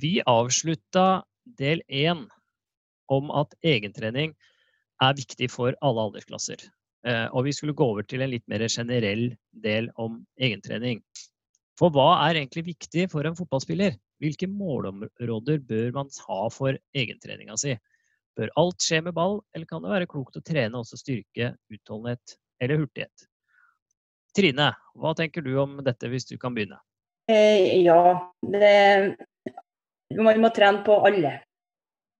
Vi avslutta del én om at egentrening er viktig for alle aldersklasser. Eh, Og vi skulle gå over til en litt mer generell del om egentrening. For hva er egentlig viktig for en fotballspiller? Hvilke målområder bør man ha for egentreninga si? Bør alt skje med ball, eller kan det være klokt å trene også styrke, utholdenhet eller hurtighet? Trine, hva tenker du om dette, hvis du kan begynne? Eh, ja, det, man må trene på alle.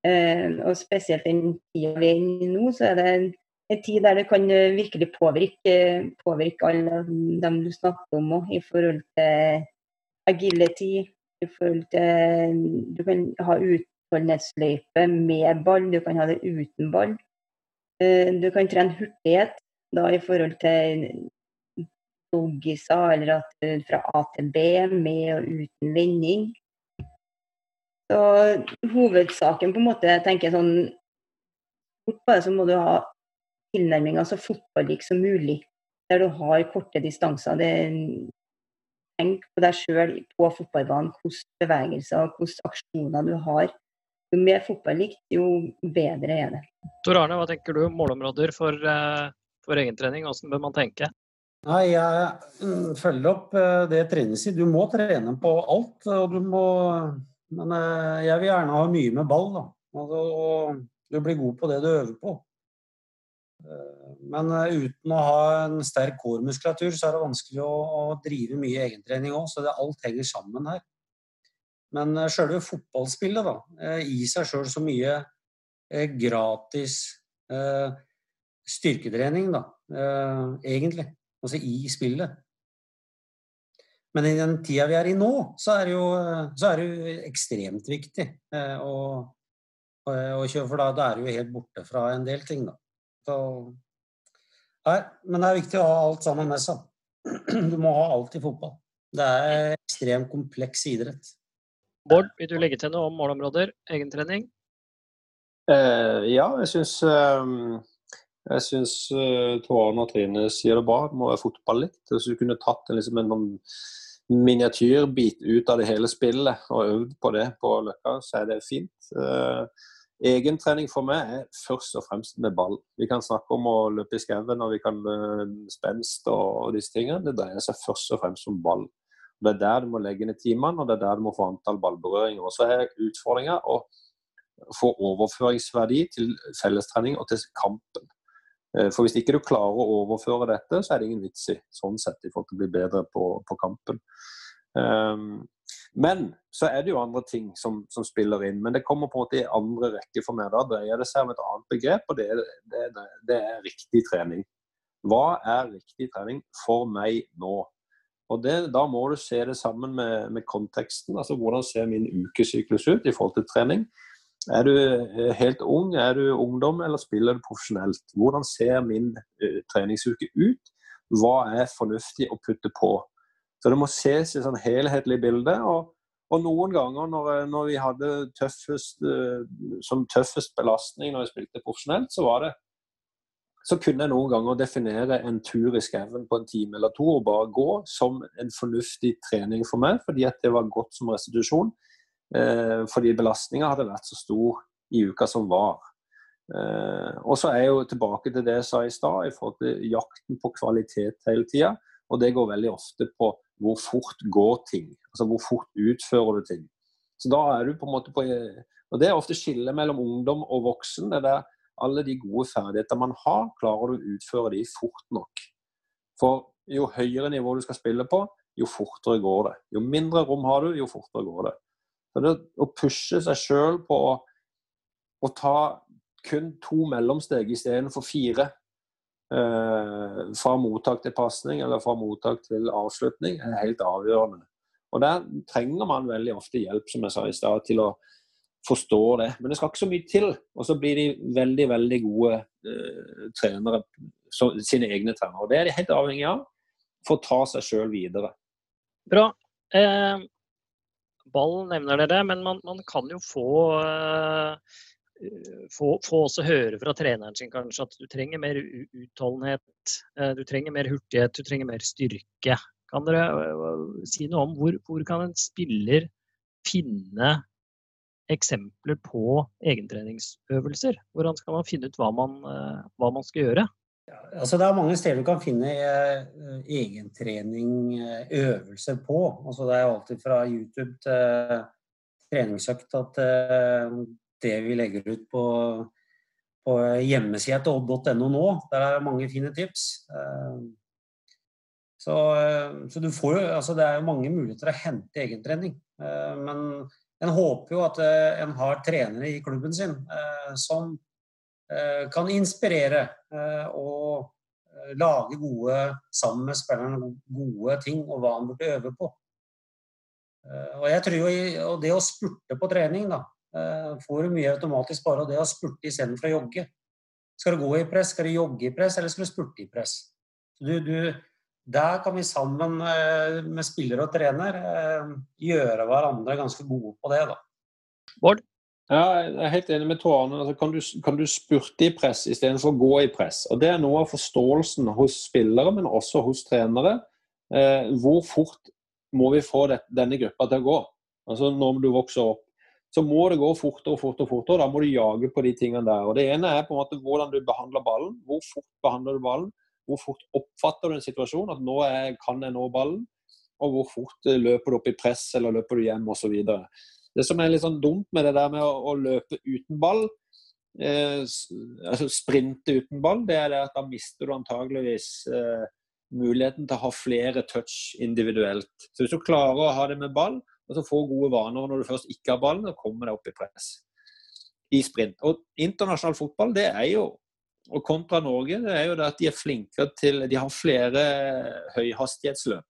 Eh, og spesielt den tida vi er inne i nå, så er det en, en tid der det kan eh, virkelig påvirke, påvirke alle dem du snakker om òg, i forhold til agility. I forhold til Du kan ha utholdenhetsløype med ball, du kan ha det uten ball. Eh, du kan trene hurtighet da i forhold til doggiser, eller at fra A til B med og uten vending. Så hovedsaken på en måte, jeg tenker sånn Fort på det så må du ha tilnærminga så fotballik som mulig. Der du har korte distanser. Det, tenk på deg sjøl på fotballbanen, hvilke bevegelser og hvilke aksjoner du har. Jo mer fotballikt, jo bedre er det. Tor Arne, hva tenker du om målområder for, eh, for egentrening? Hvordan bør man tenke? Nei, jeg mm, følger opp eh, det trenes i. Du må trene på alt. og du må Men eh, jeg vil gjerne ha mye med ball, da. Altså, du blir god på det du øver på. Eh, Men eh, uten å ha en sterk core-muskulatur, så er det vanskelig å, å drive mye egentrening òg. Så det, alt henger sammen her. Men sjølve fotballspillet, da, i seg sjøl så mye gratis styrketrening, da, egentlig. Altså i spillet. Men i den tida vi er i nå, så er det jo, så er det jo ekstremt viktig eh, å, å, å kjøre, for da, da er du jo helt borte fra en del ting, da. Så, nei, men det er viktig å ha alt sammen med seg. Du må ha alt i fotball. Det er ekstremt kompleks idrett. Bård, vil du legge til noe om målområder, egentrening? Eh, ja, jeg syns eh, jeg syns eh, Tor og Trine sier det bra. Det må være fotball litt. Hvis du kunne tatt en, liksom, en sånn miniatyrbit ut av det hele spillet og øvd på det på Løkka, så er det fint. Eh, egentrening for meg er først og fremst med ball. Vi kan snakke om å løpe i skauen og vi kan uh, spenst og disse tingene. Det dreier seg først og fremst om ball. Det er der du må legge ned timene, og det er der du må få antall ballberøringer. Og så er utfordringa å få overføringsverdi til fellestrening og til kampen. Eh, For hvis ikke du klarer å overføre dette, så er det ingen vits i sånn sett i forhold til å bli bedre på, på kampen. Um, men så er det jo andre ting som, som, spiller inn. Men det kommer på en måte i andre rekke for meg. Da dreier det seg om et annet begrep, og det, det, det, det er riktig trening. Hva er riktig trening for meg nå? Og Da må du se det sammen med, med konteksten. altså Hvordan ser min ukesyklus ut i forhold til trening? Er du eh, helt ung, er du ungdom eller spiller du profesjonelt? Hvordan ser min uh, treningsuke ut? Hva er fornuftig å putte på? Så Det må ses i sånn helhetlig bilde. og, og noen ganger når, når vi hadde tøffest, som tøffest belastning når jeg spilte profesjonelt, så var det så kunne jeg noen ganger definere en tur i skauen på en time eller to og bare gå som en fornuftig trening for meg, fordi at det var godt som restitusjon. Eh, fordi belastninga hadde vært så stor i uka som var. Eh, og så er jeg jo tilbake til det jeg sa i stad, i forhold til jakten på kvalitet hele tida. Og det går veldig ofte på hvor fort går ting. Altså hvor fort utfører du ting. Så da er du på en måte på Og det er ofte skillet mellom ungdom og voksen. det der alle de gode ferdigheter man har, klarer du å utføre de fort nok. For jo høyere nivå du skal spille på, jo fortere går det. Jo mindre rom har du, jo fortere går det. Så det Å pushe seg sjøl på å, å, ta kun to mellomsteg istedenfor fire, eh, fra mottak til pasning eller fra mottak til avslutning, er helt avgjørende. Og Der trenger man veldig ofte hjelp, som jeg sa i stad, til å forstå det. Men det skal ikke så mye til. Og så blir de veldig, veldig gode eh, trenere, så, sine egne trenere. Og Det er de helt avhengig av for å ta seg sjøl videre. Bra. Eh, ball nevner dere, men man, man kan jo få eh, få, få, også høre fra treneren sin kanskje at du trenger mer utholdenhet, du trenger mer hurtighet, du trenger mer styrke. Kan dere si noe om hvor, hvor kan en spiller finne eksempler på egentreningsøvelser? Hvordan skal man finne ut hva man, hva man skal gjøre? Altså det er mange steder du kan finne uh, egentrening, uh, øvelser på. Altså det er alltid fra YouTube til treningsøkt at det vi legger ut på, på hjemmesida til odd.no nå. Der er det mange fine tips. Så, så, du får jo Altså det er mange muligheter å hente egentrening. Men en håper jo at en har trenere i klubben sin som Eh, kan inspirere eh, og eh, lage gode, sammen med spillerne, gode ting og hva han burde øve på. Og jeg tror jo Det å spurte på trening da, får du mye automatisk bare av det å spurte istedenfor å jogge. Skal du gå i press, skal du jogge i press, eller skal du spurte i press? Du, du, der kan vi sammen med spiller og trener gjøre hverandre ganske gode på det. da. Bård? Ja, jeg er helt enig med tårene. Altså, kan, du, kan du spurte i press istedenfor å gå i press? Og Det er noe av forståelsen hos spillere, men også hos trenere. Eh, hvor fort må vi få det, denne gruppa til å gå? Altså Når du vokser opp, så må det gå fortere og fortere. og fortere, Da må du jage på de tingene der. Og Det ene er på en måte hvordan du behandler ballen. Hvor fort behandler du ballen? Hvor fort oppfatter du en situasjon? At nå er, kan jeg nå ballen? Og hvor fort løper du opp i press, eller løper du hjem, osv. Det som er litt sånn dumt med det der med å, å løpe uten ball, eh, altså sprinte uten ball, det er det at da mister du antageligvis eh, muligheten til å ha flere touch individuelt. Så hvis du klarer å ha det med ball, og så få gode vaner når du først ikke har ballen, og kommer deg opp i press i sprint. Og internasjonal fotball, det er jo og kontra Norge, det er jo det at de er flinkere til De har flere høyhastighetsløp.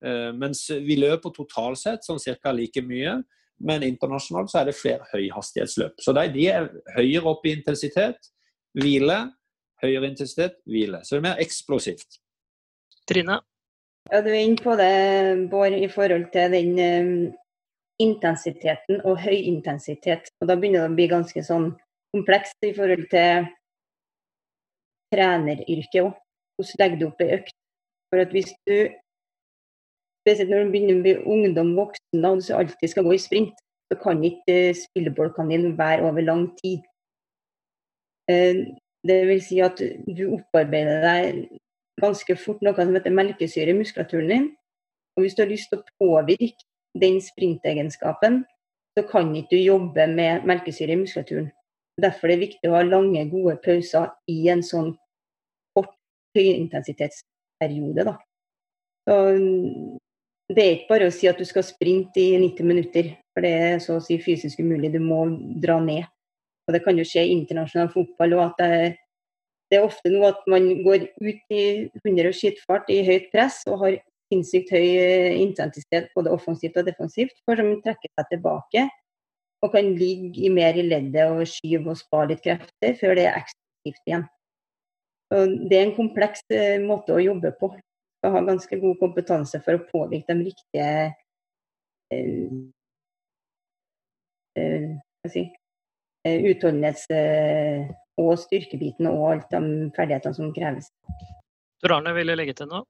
Eh, mens vi løper totalt sett sånn ca. like mye, men internasjonalt så er det flere høyhastighetsløp. Så de er høyere opp i intensitet, hvile, høyere intensitet, hvile. Så det er mer eksplosivt. Trine? Ja, Du er inne på det, Bård, i forhold til den um, intensiteten og høy intensitet. Og Da begynner det å bli ganske sånn komplekst i forhold til treneryrket òg. Hvordan legger du opp ei økt? For at Hvis du spesielt når du begynner med ungdom, voksen og du alltid skal gå i sprint, så kan ikke eh, spillebolkene dine være over lang tid. Eh, det vil si at du opparbeider deg ganske fort noe som heter melkesyre i muskulaturen din. Og hvis du har lyst til å påvirke den sprintegenskapen, så kan ikke du jobbe med melkesyre i muskulaturen. Derfor er det viktig å ha lange, gode pauser i en sånn kort høyintensitetsperiode. Da. Så det er ikke bare å si at du skal sprinte i 90 minutter, for det er så å si fysisk umulig. Du må dra ned. Og Det kan jo skje i internasjonal fotball òg, det, er ofte noe at man går ut i 100 skittfart i høyt press og har sinnssykt høy eh, intensitet både offensivt og defensivt, for som trekker seg tilbake og kan ligge mer i leddet og skyve og spare litt krefter før det er eksplosivt igjen. Og det er en kompleks eh, måte å jobbe på skal ha ganske god kompetanse for å påvirke de riktige uh, uh, si, uh, utholdenhets- og styrkebitene og alt de ferdighetene som kreves. Tor Arne ville legge til noe?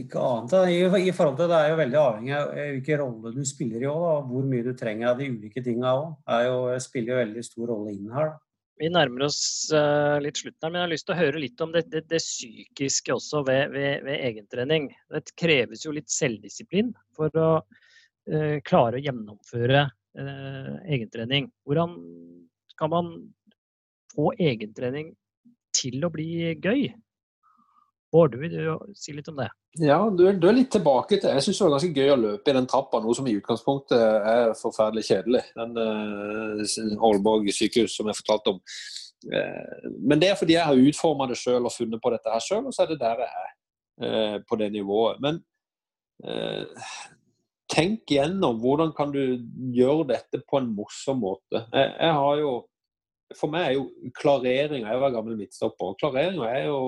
Ikke annet. I, I, forhold til Det er jo veldig avhengig av hvilken rolle du spiller i òg. Hvor mye du trenger av de ulike tinga òg. spiller jo veldig stor rolle inn her. Da. Vi nærmer oss uh, litt slutten her, men jeg har lyst til å høre litt om det, det, det psykiske også ved, ved, ved, egentrening. Det kreves jo litt selvdisiplin for å uh, klare å gjennomføre uh, egentrening. Hvordan kan man få egentrening til å bli gøy? Bård, vil du si litt om det? Ja, du, du er litt tilbake til Jeg syns det var ganske gøy å løpe i den trappa, noe som i utgangspunktet er forferdelig kjedelig. Den uh, Aalborg sykehus som jeg fortalte om. Uh, men det er fordi jeg har utforma det sjøl og funnet på dette her sjøl, og så er det der jeg er. Uh, på det nivået. Men tenk gjennom hvordan kan du gjøre dette på en morsom måte. Jeg, jeg har jo For meg er jo klareringa Jeg var gammel midtstopper. og Klarering er jo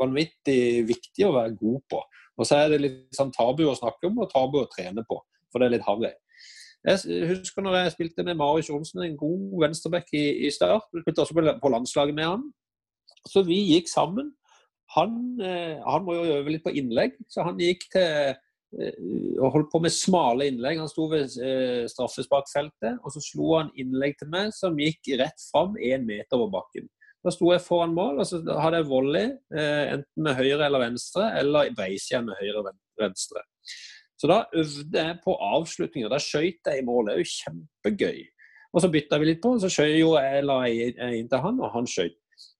vanvittig viktig å være god på. Og så er det litt sånn tabu å snakke om og tabu å trene på, for det er litt harry. Jeg husker når jeg spilte med Marius Johnsen, en god venstreback i, i Start. Vi spilte også på landslaget med han. Så vi gikk sammen. Han, eh, han må jo øve litt på innlegg, så han gikk til eh, og holdt på med smale innlegg. Han sto ved eh, straffesparkfeltet, og så slo han innlegg til meg som gikk rett fram én meter over bakken. Da sto jeg foran mål, og så hadde jeg volley, enten med høyre eller venstre, eller breisida med høyre og venstre. Så da øvde jeg på avslutninger. Da skøyt jeg i mål. Det er jo kjempegøy. Og så bytta vi litt på, så skjøt jo jeg la inn til han, og han skøyt.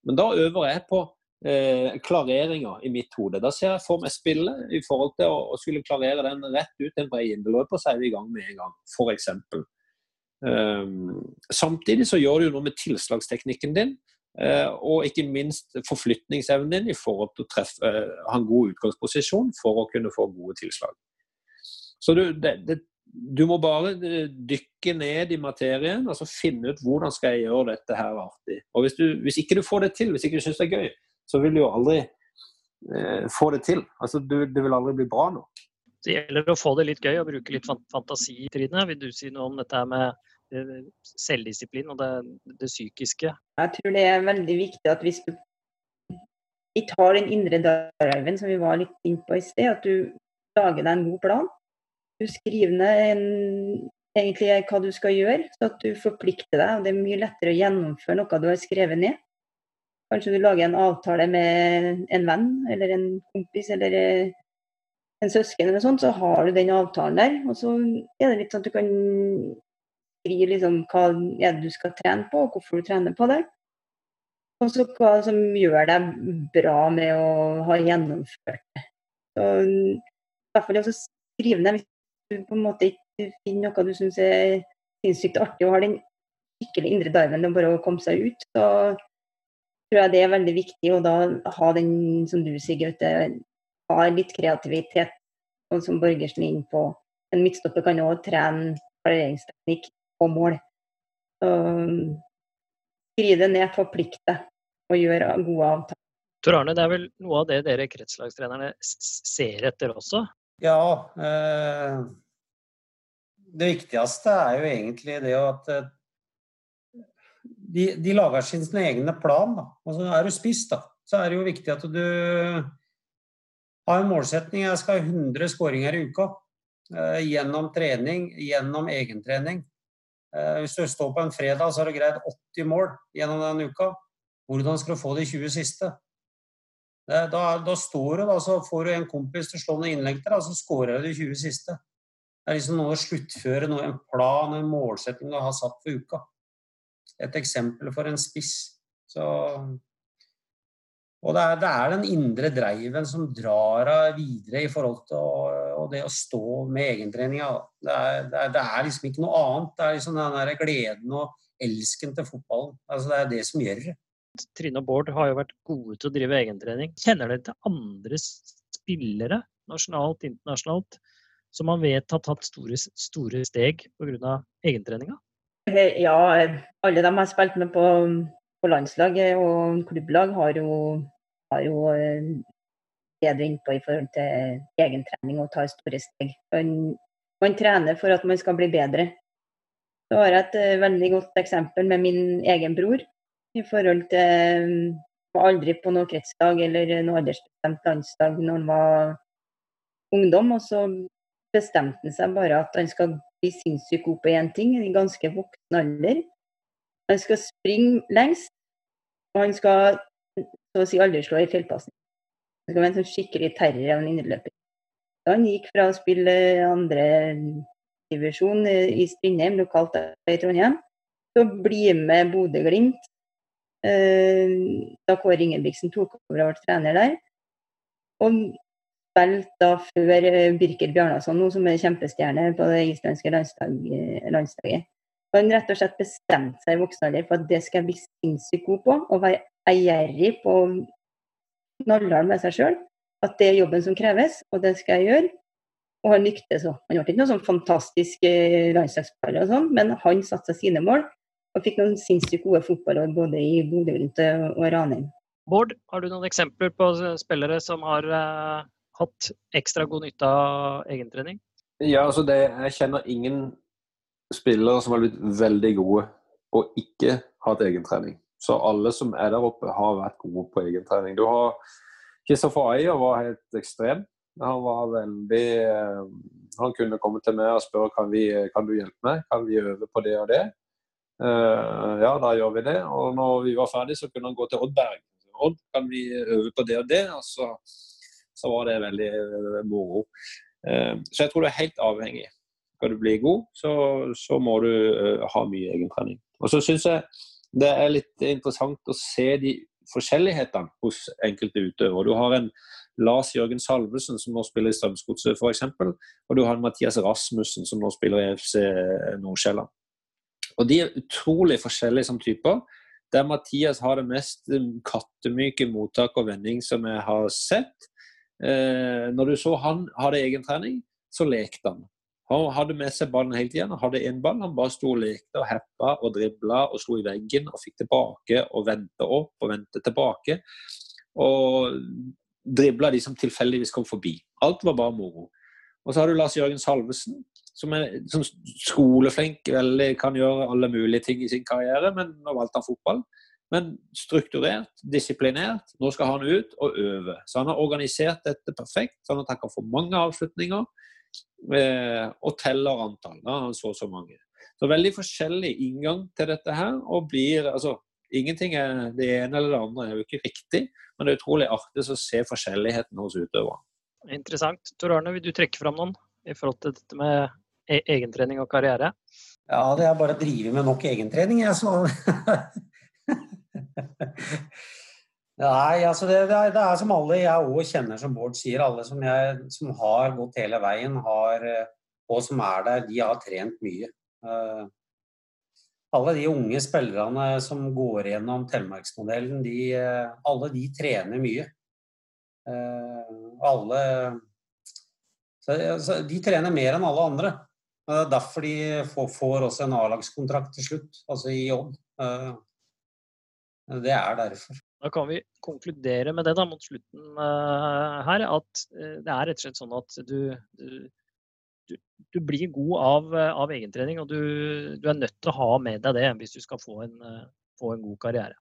Men da øver jeg på eh, klareringer i mitt hode. Da ser jeg for meg spillet i forhold til å, å skulle klarere den rett ut til en brei inneløper, så er vi i gang med en gang, f.eks. Um, ehm, samtidig så gjør du noe med tilslagsteknikken din, og ikke minst forflytningsevnen din i forhold til å treffe, uh, ha en god utgangsposisjon for å kunne få gode tilslag. Så du, det, det, du må bare eh, dykke ned i materien og så finne ut hvordan skal jeg gjøre dette her artig. Og hvis, du, hvis ikke du får det til, hvis ikke du syns det er gøy, så vil du jo aldri eh, få det til. Altså, du, det vil aldri bli bra nok. Det gjelder å få det litt gøy og bruke litt fantasi, Trine. Vil du si noe om dette med eh, selvdisiplin og det, det, psykiske? Jeg tror det er veldig viktig at hvis du ikke har den indre driven som vi var litt inne på i sted, at du lager deg en god plan du skriver ned egentlig hva du skal gjøre, så at du forplikter deg. og Det er mye lettere å gjennomføre noe du har skrevet ned. Kanskje du lager en avtale med en venn eller en kompis eller eh, en søsken, eller noe sånt, så har du den avtalen der. Og så er det litt sånn at du kan skrive liksom hva det du skal trene på, og hvorfor du trener på det. Og så hva som gjør deg bra med å ha gjennomført det. Så, I hvert fall også skrive ned du på en måte ikke finner noe du syns er sinnssykt artig, og har den skikkelig indre diven bare å komme seg ut, så tror jeg det er veldig viktig å da ha den, som du sier, Gaute, ha litt kreativitet, og som Borgersen er inne på. En midtstopper kan òg trene klareringsteknikk på mål. Så skriv det ned, forplikt deg, og gjør gode avtaler. Tor Arne, det er vel noe av det dere kretslagstrenerne ser etter også? Ja. Eh, det viktigste er jo egentlig det at eh, de, de lager sin, sin egne plan. Da. Altså, er du spiss, da, så er det jo viktig at du har en målsetning. Jeg skal ha 100 skåringer i uka. Eh, gjennom trening, gjennom egentrening. Eh, hvis du står på en fredag, så har du greid 80 mål gjennom den uka. Hvordan skal du få de 20 siste? Da, da, står du, da, så får du en kompis til å slå noen innlegg til, og så skårer du de 20 siste. Det er liksom noe å sluttføre, noe, en plan, en målsetting du har satt for uka. Et eksempel for en spiss. Så, og det er, det er, den indre driven som drar av videre i forhold til å, det å stå med egentreninga. Det, det, det, er liksom ikke noe annet. Det er liksom den der gleden og elsken til fotballen. Altså, det er det som gjør det. Trine og Bård har jo vært gode til å drive egentrening. Kjenner dere til andre spillere, nasjonalt, internasjonalt, som man vet har tatt store, store steg pga. egentreninga? Ja, alle de har spilt med på, på landslaget og klubblag, har jo, har jo det du er inne innpå i forhold til egentrening og tar store steg. Man, man, trener for at man skal bli bedre. Så har jeg et eh, veldig godt eksempel med min egen bror i forhold til var aldri på noe kretsdag eller noe aldersbestemt landsdag når han var ungdom. Og så bestemte han seg bare at han skal bli sinnssykt god på én ting i ganske voksen alder. Han skal springe lengst, og han skal så å si aldri slå i feilpassen. Det være en sånn skikkelig terror av en indreløper. Han gikk fra å spille andre divisjon i Strindheim, lokalt i Trondheim, til å bli med Bodø-Glimt Eh, da Kåre Ingebrigtsen tok over og ble trener der. Og spilte da før eh, Birker Bjarnason, som er kjempestjerne på det islandske landslag, landslaget. Han rett og slett bestemte seg i voksen alder for at det skal jeg bli sinnssykt god på. Og være eierrig på knallhard med seg sjøl. At det er jobben som kreves, og det skal jeg gjøre. Og han lyktes òg. Han ble ikke noe sånn fantastisk landslagsspiller, sånn, men han satte seg sine mål og fikk noen sinnssykt gode fotballår både i Bodø-Glimt og Ranheim. Bård, har du noen eksempler på spillere som har eh, hatt ekstra god nytte av egentrening? Ja, altså det, Jeg kjenner ingen spillere som har blitt veldig gode og ikke hatt egentrening. Så alle som er der oppe, har vært gode på egentrening. Du har Kristoffer Ayer var helt ekstrem. Han var veldig eh, Han kunne komme til meg og spørre kan vi kan du hjelpe meg, kan vi øve på det og det. Uh, ja, da gjør vi det. Og når vi var ferdig, så kunne han gå til Oddberg. Odd, kan vi øve på det og det? Og så, så var det veldig uh, moro. Uh, så jeg tror du er helt avhengig. Skal du bli god, så, så må du ha mye egentrening. Og så syns jeg det er litt interessant å se de forskjellighetene hos enkelte utøvere. Du har en Lars Jørgen Salvesen som nå spiller i Strømsgodset f.eks. Og du har en Mathias Rasmussen som nå spiller i FC Nordsjælland. Og de er utrolig forskjellige som typer. Der Mathias har det mest kattemyke mottak og vending som jeg har sett. Eh, når du så han hadde egen trening, så lekte han. Han hadde med seg ballen hele tiden. Han hadde én ball. Han bare sto og lekte og heppa og dribla og slo i veggen og fikk tilbake og vendte opp og vendte tilbake. Og dribla de som tilfeldigvis kom forbi. Alt var bare moro. Og så har du Lars Jørgen Salvesen, som er som skoleflink, veldig, kan gjøre alle mulige ting i sin karriere, men nå valgte han fotball. Men strukturert, disiplinert. Nå skal han ut og øve. Så han har organisert dette perfekt. så han har takka for mange avslutninger og teller antall. Da han så så mange. Så veldig forskjellig inngang til dette her. og blir, altså, Ingenting er det ene eller det andre er jo ikke riktig, men det er utrolig artig å se forskjelligheten hos utøverne. Interessant. Tor Arne, vil du trekke fram noen i forhold til dette med E-, egentrening og karriere? Ja, det er bare å drive med nok egentrening, jeg, så Nei, altså det, det, er, det, er, som alle jeg òg kjenner, som Bård sier. Alle som, jeg, som, har gått hele veien, har, og som er der, de har trent mye. Uh, alle de unge spillerne som går gjennom Telemarksmodellen, de, alle de trener mye. Alle De trener mer enn alle andre. Det er derfor de får også en A-lagskontrakt til slutt, altså i jobb. Eh, det er derfor. Da kan vi konkludere med det da mot slutten uh, her, at uh, det er rett og slett sånn at du, du, du blir god av, av egentrening, og du, du, er nødt til å ha med deg det hvis du skal få en, uh, få en god karriere.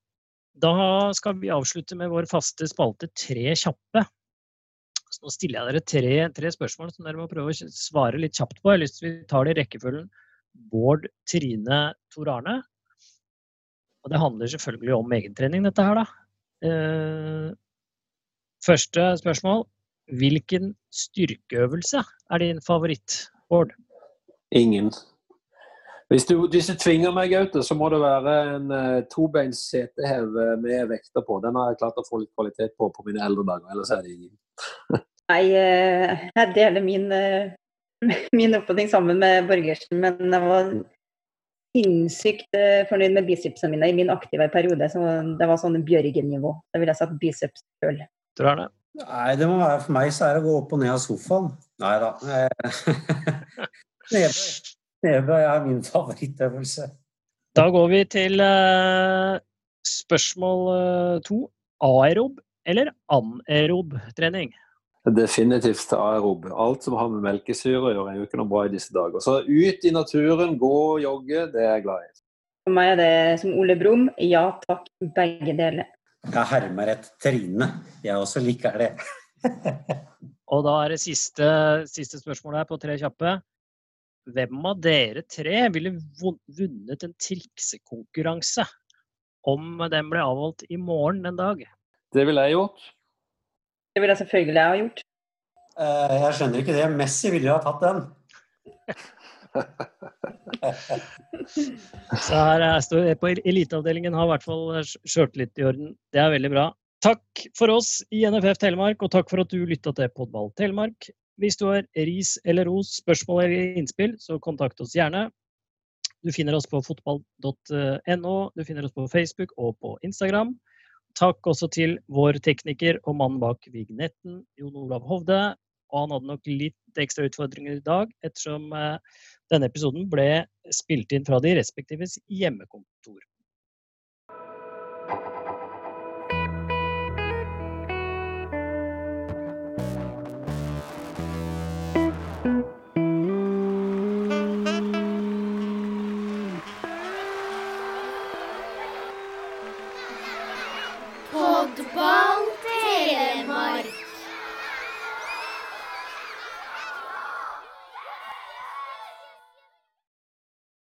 Da skal vi avslutte med vår faste spalte Tre kjappe. Så nå stiller jeg dere tre, tre, spørsmål som dere må prøve å svare litt kjapt på. Jeg har lyst til Vi tar det i rekkefølgen Bård, Trine, Tor Arne. Og det handler selvfølgelig om egentrening, dette her, da. Eh, første spørsmål. Hvilken styrkeøvelse er din favoritt, Bård? Ingen. Hvis du, hvis du tvinger meg, Gaute, så må det være en uh, tobeins setehev med vekter på. Den har jeg klart å få litt kvalitet på på mine eldre dager, ellers er det ingen. Nei, eh, jeg deler min, min oppfatning sammen med Borgersen, men jeg var sinnssykt eh, fornøyd med bicepsene mine i min aktive periode. Så det var sånn Bjørgen-nivå. Da ville jeg satt biceps øl. Tror det. Nei, det må være for meg så er det å gå opp og ned av sofaen. Nei da. Nedbøy. Knebøy er min favorittøvelse. Da går vi til uh, spørsmål to. Aerob eller anaerob trening? Definitivt aerob. Alt som har med melkesyre å gjøre, er jo ikke noe bra i disse dager. Så ut i naturen, gå og jogge, det er jeg glad i. For meg er det som Ole Brumm, ja takk, begge deler. Jeg hermer et Trine. Jeg også liker det. og da er det siste, siste spørsmålet her på tre kjappe. Hvem av dere tre ville vunnet en triksekonkurranse om den ble avholdt i morgen en dag? Det ville jeg gjort. Det ville jeg selvfølgelig ha gjort. Uh, jeg skjønner ikke det. Messi ville jo ha tatt den. Så her står jeg på eliteavdelingen har i hvert fall sjøltillit i orden. Det er veldig bra. Takk for oss i NFF Telemark, og takk for at du lytta til Podball Telemark. Hvis du har ris eller ros, spørsmål eller innspill, så kontakt oss gjerne. Du finner oss på fotball.no, du finner oss på Facebook og på Instagram. Takk også til vår tekniker og mannen bak vignetten, Jon Olav Hovde. Og han hadde nok litt ekstra utfordringer i dag, ettersom eh, denne episoden ble spilt inn fra de respektives hjemmekontor. Fotball Telemark.